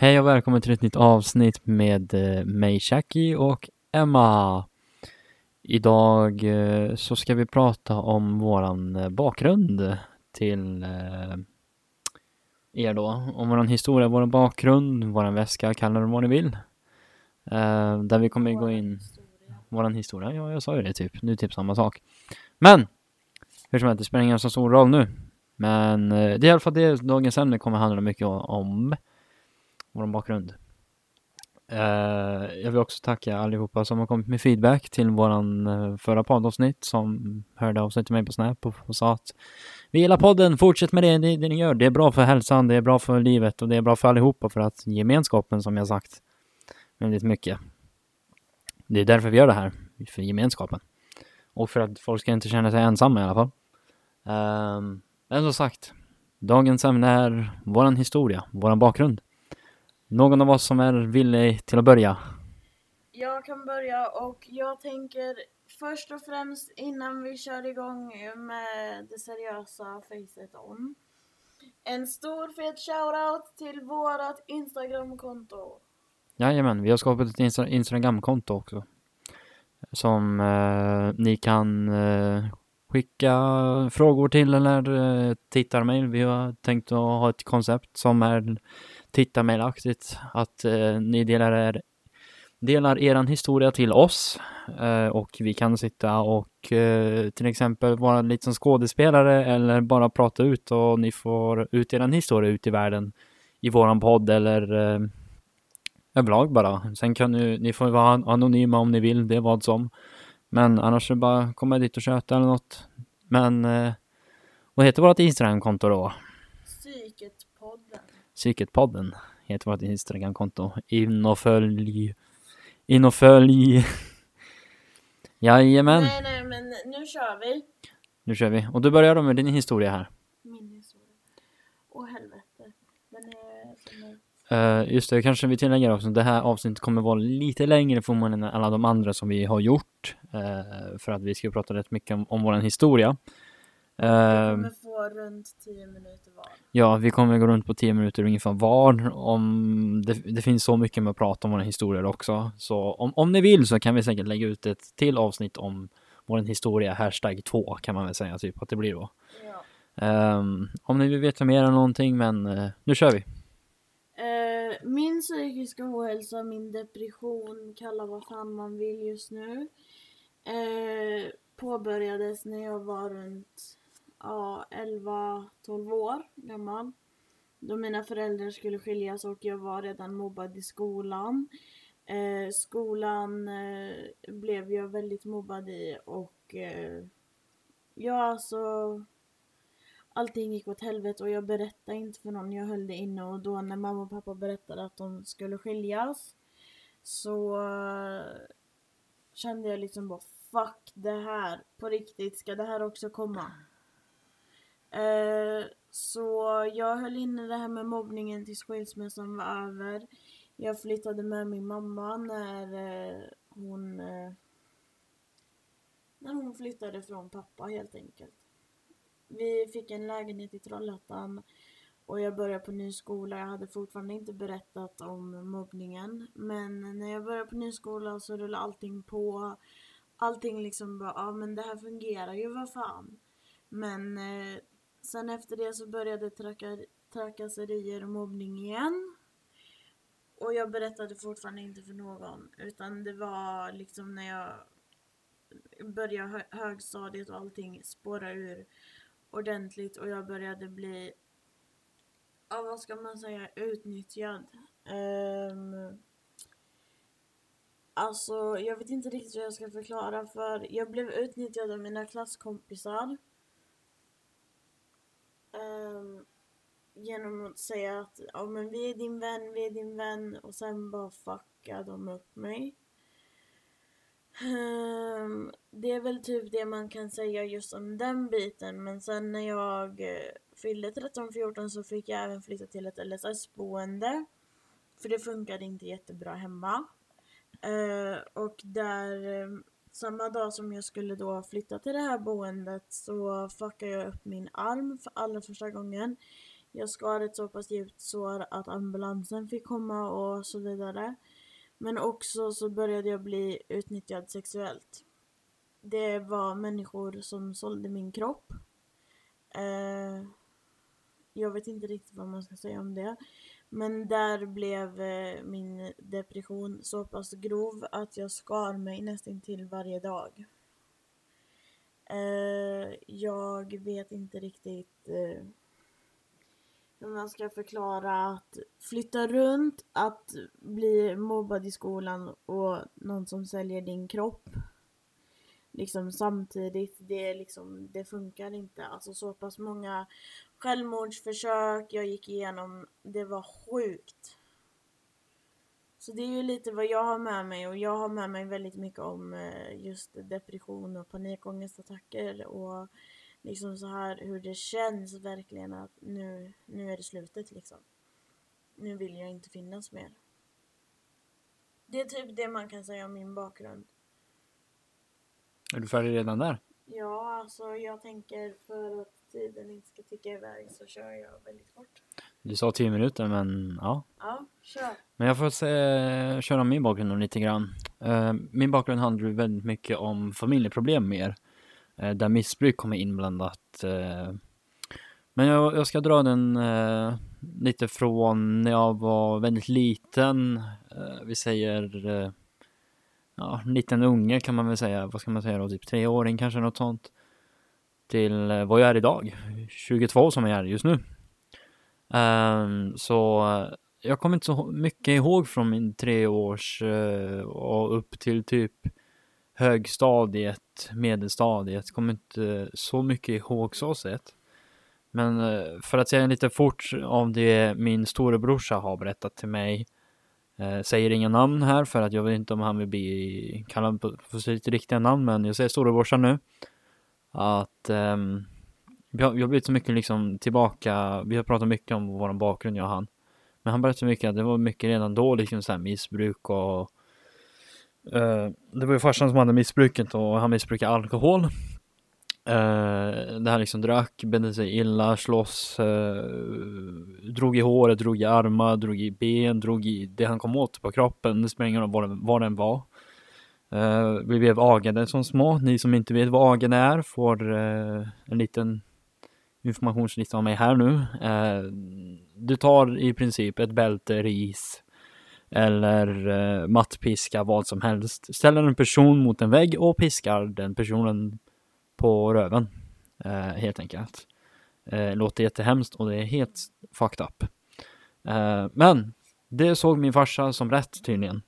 Hej och välkommen till ett nytt avsnitt med eh, mig, Jackie och Emma. Idag eh, så ska vi prata om våran eh, bakgrund till er då. Om våran historia, våran bakgrund, våran väska, kalla det vad ni vill. Där vi kommer gå in, våran historia, ja jag sa ju det typ, nu typ samma sak. Men! Hur som helst, det spelar ingen så stor roll nu. Men det är i alla fall det dagens ämne kommer handla mycket om vår bakgrund. Eh, jag vill också tacka allihopa som har kommit med feedback till våran eh, förra poddavsnitt som hörde av sig till mig på Snap och, sa att vi gillar podden, fortsätt med det, det, det ni gör. Det är bra för hälsan, det är bra för livet och det är bra för allihopa för att gemenskapen som jag sagt väldigt mycket. Det är därför vi gör det här, för gemenskapen. Och för att folk ska inte känna sig ensamma i alla fall. Ehm, men som sagt, dagens ämne är våran historia, våran bakgrund. Någon av oss som är villig till att börja? Jag kan börja och jag tänker först och främst innan vi kör igång med det seriösa facet on. En stor fet shoutout till vårat Instagramkonto. Jajamän, vi har skapat ett Insta Instagramkonto också. Som eh, ni kan eh, skicka frågor till eller eh, tittarmail. Vi har tänkt att ha ett koncept som är tittarmailaktigt. Att eh, ni delar, er, delar eran historia till oss eh, och vi kan sitta och eh, till exempel vara lite som skådespelare eller bara prata ut och ni får ut eran historia ut i världen i våran podd eller eh, överlag bara. Sen kan ni, ni får vara anonyma om ni vill, det är vad som. Men annars är det bara komma dit och köta eller något. Men eh, vad heter vårt Instagramkonto då? Psyketpodden. Heter vårt Instagramkonto. In och följ. In och följ. Jajamän. Nej, nej, men nu kör vi. Nu kör vi. Och du börjar då med din historia här. Min historia. Åh helvete. Den är... Den är... Uh, just det, kanske vi tillägger också. Det här avsnittet kommer vara lite längre förmodligen än alla de andra som vi har gjort. Uh, för att vi ska prata rätt mycket om, om vår historia. Vi Uh, kommer få runt 10 minuter var. ja, vi kommer gå runt på 10 minuter ungefär var. Om det, det finns så mycket med att prata om våra historier också. Så om, om ni vill så kan vi säkert lägga ut ett till avsnitt om vår historia, hashtag 2 kan man väl säga typ att det blir då. Ja. Um, om ni vill veta mer än någonting, men uh, nu kör vi. Eh, min psykiska ohälsa, min depression, kalla vad fan man vill just nu. Eh, påbörjades när jag var runt ja, 11-12 år gammal. Då mina föräldrar skulle skiljas och jag var redan mobbad i skolan. Eh, skolan eh, blev jag väldigt mobbad i och eh, ja alltså allting gick åt helvete och jag berättade inte för någon, jag höll det inne och då när mamma och pappa berättade att de skulle skiljas så eh, kände jag liksom bara fuck det här, på riktigt, ska det här också komma? Eh, så jag höll inne det här med mobbningen tills skilsmässan var över. Jag flyttade med min mamma när eh, hon eh, när hon flyttade från pappa helt enkelt. Vi fick en lägenhet i Trollhättan och jag började på ny skola. Jag hade fortfarande inte berättat om mobbningen. Men när jag började på ny skola så rullade allting på. Allting liksom bara, ja men det här fungerar ju, vad fan. Men eh, sen efter det så började trakasserier och mobbning igen. Och jag berättade fortfarande inte för någon. Utan det var liksom när jag började hö- högstadiet och allting spåra ur ordentligt och jag började bli, ja vad ska man säga, utnyttjad. Um, alltså jag vet inte riktigt hur jag ska förklara för jag blev utnyttjad av mina klasskompisar um, genom att säga att ja men vi är din vän, vi är din vän och sen bara fucka de upp mig. Um, det är väl typ det man kan säga just om den biten men sen när jag eh, fyllde 13-14 så fick jag även flytta till ett LSS-boende. För det funkade inte jättebra hemma. Uh, och där samma dag som jag skulle då flytta till det här boendet så fuckade jag upp min arm för allra första gången. Jag skar ett så pass djupt sår att ambulansen fick komma och så vidare. Men också så började jag bli utnyttjad sexuellt. Det var människor som sålde min kropp. Eh, jag vet inte riktigt vad man ska säga om det. Men där blev eh, min depression så pass grov att jag skar mig nästan till varje dag. Eh, jag vet inte riktigt eh, hur man ska förklara att flytta runt, att bli mobbad i skolan och någon som säljer din kropp liksom samtidigt. Det, liksom, det funkar inte. Alltså så pass många självmordsförsök jag gick igenom. Det var sjukt. Så det är ju lite vad jag har med mig och jag har med mig väldigt mycket om eh, just depression och panikångestattacker och liksom så här hur det känns verkligen att nu, nu är det slutet liksom. Nu vill jag inte finnas mer. Det är typ det man kan säga om min bakgrund. Är du färdig redan där? Ja, alltså jag tänker för att tiden inte ska ticka iväg så kör jag väldigt fort. Du sa tio minuter, men ja. Ja, kör. Men jag får se, köra min bakgrund lite grann. Uh, min bakgrund handlar väldigt mycket om familjeproblem mer. Uh, där missbruk kommer inblandat. Uh, men jag, jag, ska dra den lite från när jag var väldigt liten. vi säger ja, liten unge kan man väl säga. Vad ska man säga då? Typ treåring kanske något sånt. Till eh, vad jag är idag. 22 som jag är just nu. Um, så eh, jag kommer inte så mycket ihåg från min treårs uh, och upp till typ högstadiet, medelstadiet. Kommer inte så mycket ihåg så sett. Men uh, för att säga lite fort av det min storebrorsa har berättat till mig Eh, säger inga namn här för att jag vet inte om han vill bli kallad på, på sitt riktiga namn, men jag säger storebrorsan nu. Att eh, vi, har, vi har blivit så mycket liksom tillbaka, vi har pratat mycket om vår bakgrund jag och han. Men han berättade mycket att det var mycket redan då liksom så här missbruk och eh, det var ju farsan som hade missbruket och han missbrukade alkohol. Uh, det här liksom drack, betedde sig illa, slåss, uh, eh, drog i håret, drog i armar, drog i ben, drog i det han kom åt på kroppen. Det spelar ingen roll vad, vad den var. Uh, vi blev agade som små. Ni som inte vet vad agen är får eh, en liten informationslista av mig här nu. Eh, du tar i princip ett bälte, ris eller mattpiska, vad som helst. Ställer en person mot en vägg och piskar den personen på röven. Helt enkelt. Eh, låter jättehemskt och det är helt fucked up. Eh, men det såg min farsa som rätt tydligen.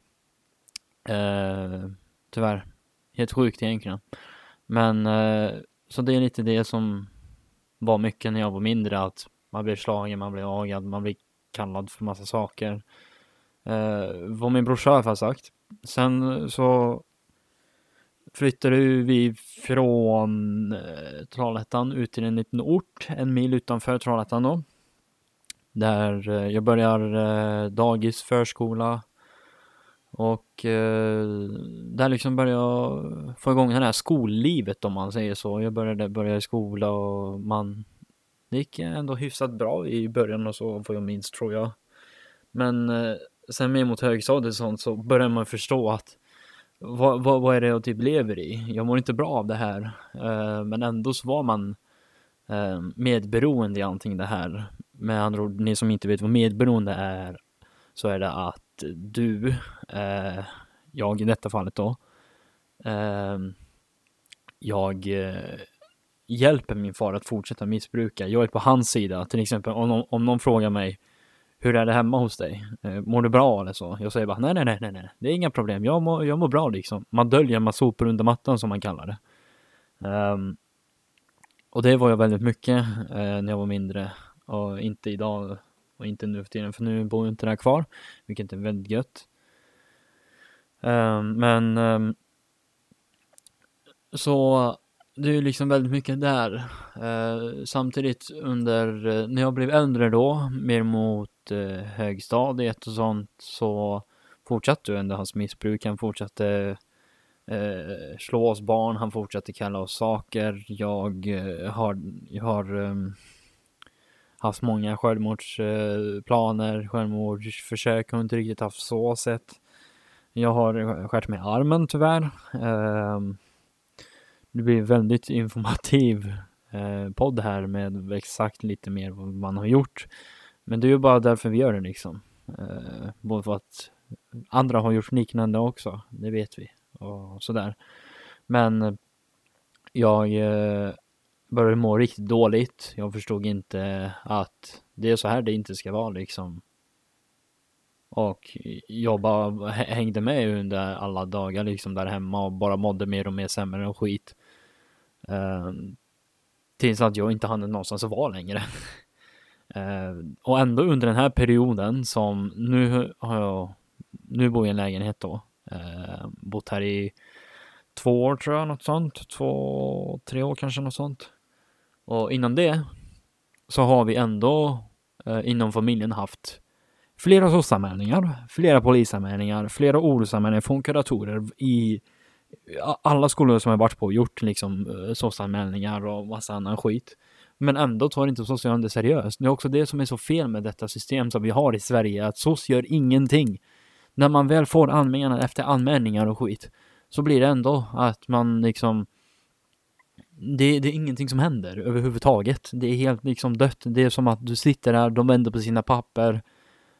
Eh, tyvärr. Helt sjukt egentligen. Men eh, så det är lite det som var mycket när jag var mindre att man blev slagen, man blev agad, man blev kallad för massa saker. Eh, vad min brorsa har i alla fall sagt. Sen så flyttade vi från eh, Trollhättan ut till en liten ort, en mil utanför Trollhättan då. Där eh, jag börjar eh, dagis, förskola och där liksom började jag få igång det här skollivet om man säger så. Jag började börja i skola och man det gick ändå hyfsat bra i början och så vad jag minns tror jag. Men sen mer mot högstadiet och sånt så började man förstå att vad, vad, vad, är det jag typ lever i? Jag mår inte bra av det här. Uh, men ändå så var man uh, medberoende i allting det här. Med andra ord, ni som inte vet vad medberoende är, så är det att du, uh, jag i detta fallet då, jag hjälper min far att fortsätta missbruka. Jag är på hans sida, till exempel om, om någon frågar mig hur är det hemma hos dig? Eh, mår du bra eller så? Jag säger bara nej, nej, nej, nej, nej. det är inga problem. Jag mår, jag mår bra liksom. Man döljer man sopor under mattan som man kallar det. Um, och det var jag väldigt mycket uh, när jag var mindre och inte idag och inte nu för tiden, för nu bor jag inte där kvar, vilket är väldigt gött. Um, men um, så det är liksom väldigt mycket där. Eh, samtidigt under, eh, när jag blev äldre då, mer mot högstadiet och sånt, så fortsatte ju ändå hans missbruk. Han fortsatte eh, slå oss barn, han fortsatte kalla oss saker. Jag eh, har, jag har um, haft många självmordsplaner, självmordsförsök har inte riktigt haft så sett. Jag har skärt mig i armen tyvärr. Eh, det blir väldigt informativ eh, podd här med exakt lite mer vad man har gjort. Men det är ju bara därför vi gör det liksom. Eh, både för att andra har gjort liknande också, det vet vi och sådär. Men jag eh, började må riktigt dåligt. Jag förstod inte att det är så här det inte ska vara liksom. Och jag bara hängde med under alla dagar liksom där hemma och bara mådde mer och mer sämre och skit. Uh, tills att jag inte hade någonstans att vara längre. Eh, och ändå under den här perioden som nu har jag, nu bor jag i en lägenhet då. eh, bott här i två år tror jag, något sånt. Två, tre år kanske, något sånt. Och innan det så har vi ändå eh, inom familjen haft flera SOS-anmälningar, flera polisanmälningar, flera orosanmälningar från kuratorer i alla skolor som jag varit på gjort liksom eh, SOS-anmälningar och massa annan skit. Men ändå tar inte sossarna det seriöst. Det är också det som är så fel med detta system som vi har i Sverige, att Soc gör ingenting. När man väl får anmälningar efter anmälningar och skit, så blir det ändå att man liksom det, det, är ingenting som händer överhuvudtaget. Det är helt liksom dött. Det är som att du sitter där, de vänder på sina papper,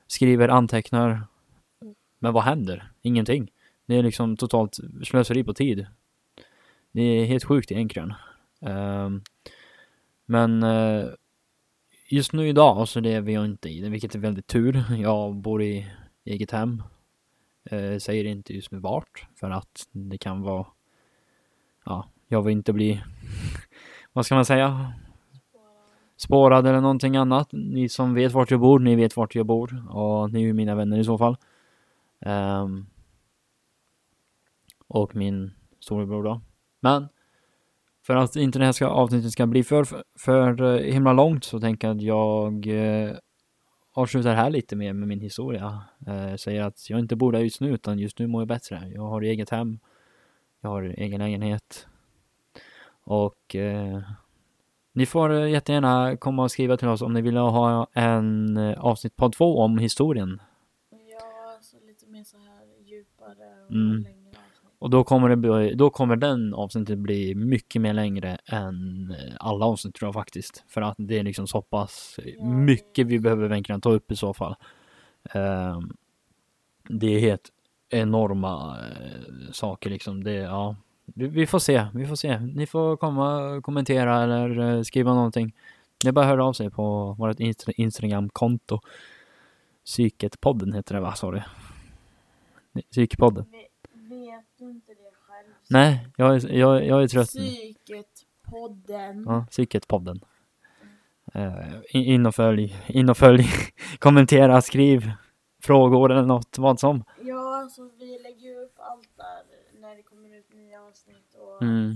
skriver, antecknar. Men vad händer? Ingenting. Det är liksom totalt slöseri på tid. Det är helt sjukt egentligen. Um, men eh, just nu idag så lever jag inte i det, vilket är väldigt tur. Jag bor i eget hem. Jag säger inte just nu vart, för att det kan vara ja, jag vill inte bli, vad ska man säga, spårad eller någonting annat. Ni som vet vart jag bor, ni vet vart jag bor och ni är ju mina vänner i så fall. Um, och min storebror då. Men för att inte det här ska, avsnittet ska bli för, för, uh, himla långt så tänker jag att jag uh, avslutar här lite mer med min historia. Uh, säger att jag inte bor där just nu utan just nu mår jag bättre. Jag har eget hem. Jag har egen lägenhet. Och eh, ni får jättegärna komma och skriva till oss om ni vill ha en eh, avsnitt podd två om historien. Ja, alltså lite mer så här djupare och Mm. längre. Och då kommer, det bli, då kommer den avsnittet bli mycket mer längre än eh, alla avsnitt tror jag faktiskt. För att det är liksom så pass mycket vi behöver verkligen ta upp i så fall. Ehm, det är helt enorma eh, saker liksom. Det, ja, vi, får se, vi får se. Ni får komma kommentera eller eh, skriva någonting. Är bara höra av sig på vårt Insta- Instagram-konto. Psyketpodden heter det va, sa du? Psykpodden. Vet du inte det själv? Nej, jag är, jag, jag är trött. Psyket-podden. Ja, Psyketpodden. Uh, in och följ, in och följ, kommentera, skriv frågor eller något, vad som. Ja, alltså vi lägger ju upp allt där när det kommer ut nya avsnitt och Mm.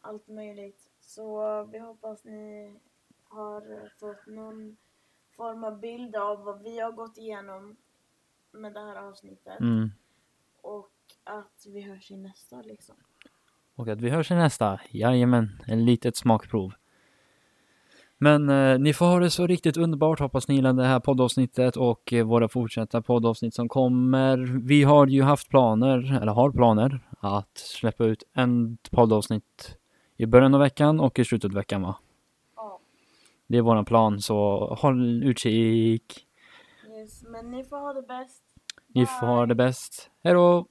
allt möjligt. Så vi hoppas ni har fått någon form av bild av vad vi har gått igenom med det här avsnittet. Mm. Och att vi hörs i nästa liksom. Och att vi hörs i nästa. Jajamän, ett litet smakprov. Men eh, ni får ha det så riktigt underbart. Hoppas ni gillar det här poddavsnittet och eh, våra fortsatta poddavsnitt som kommer. Vi har ju haft planer, eller har planer, att släppa ut en poddavsnitt i början av veckan och i slutet av veckan va? Ja, Det är våran plan, så håll utkik. yes. Men ni får ha det bäst. Ni får ha det bäst. Hej då!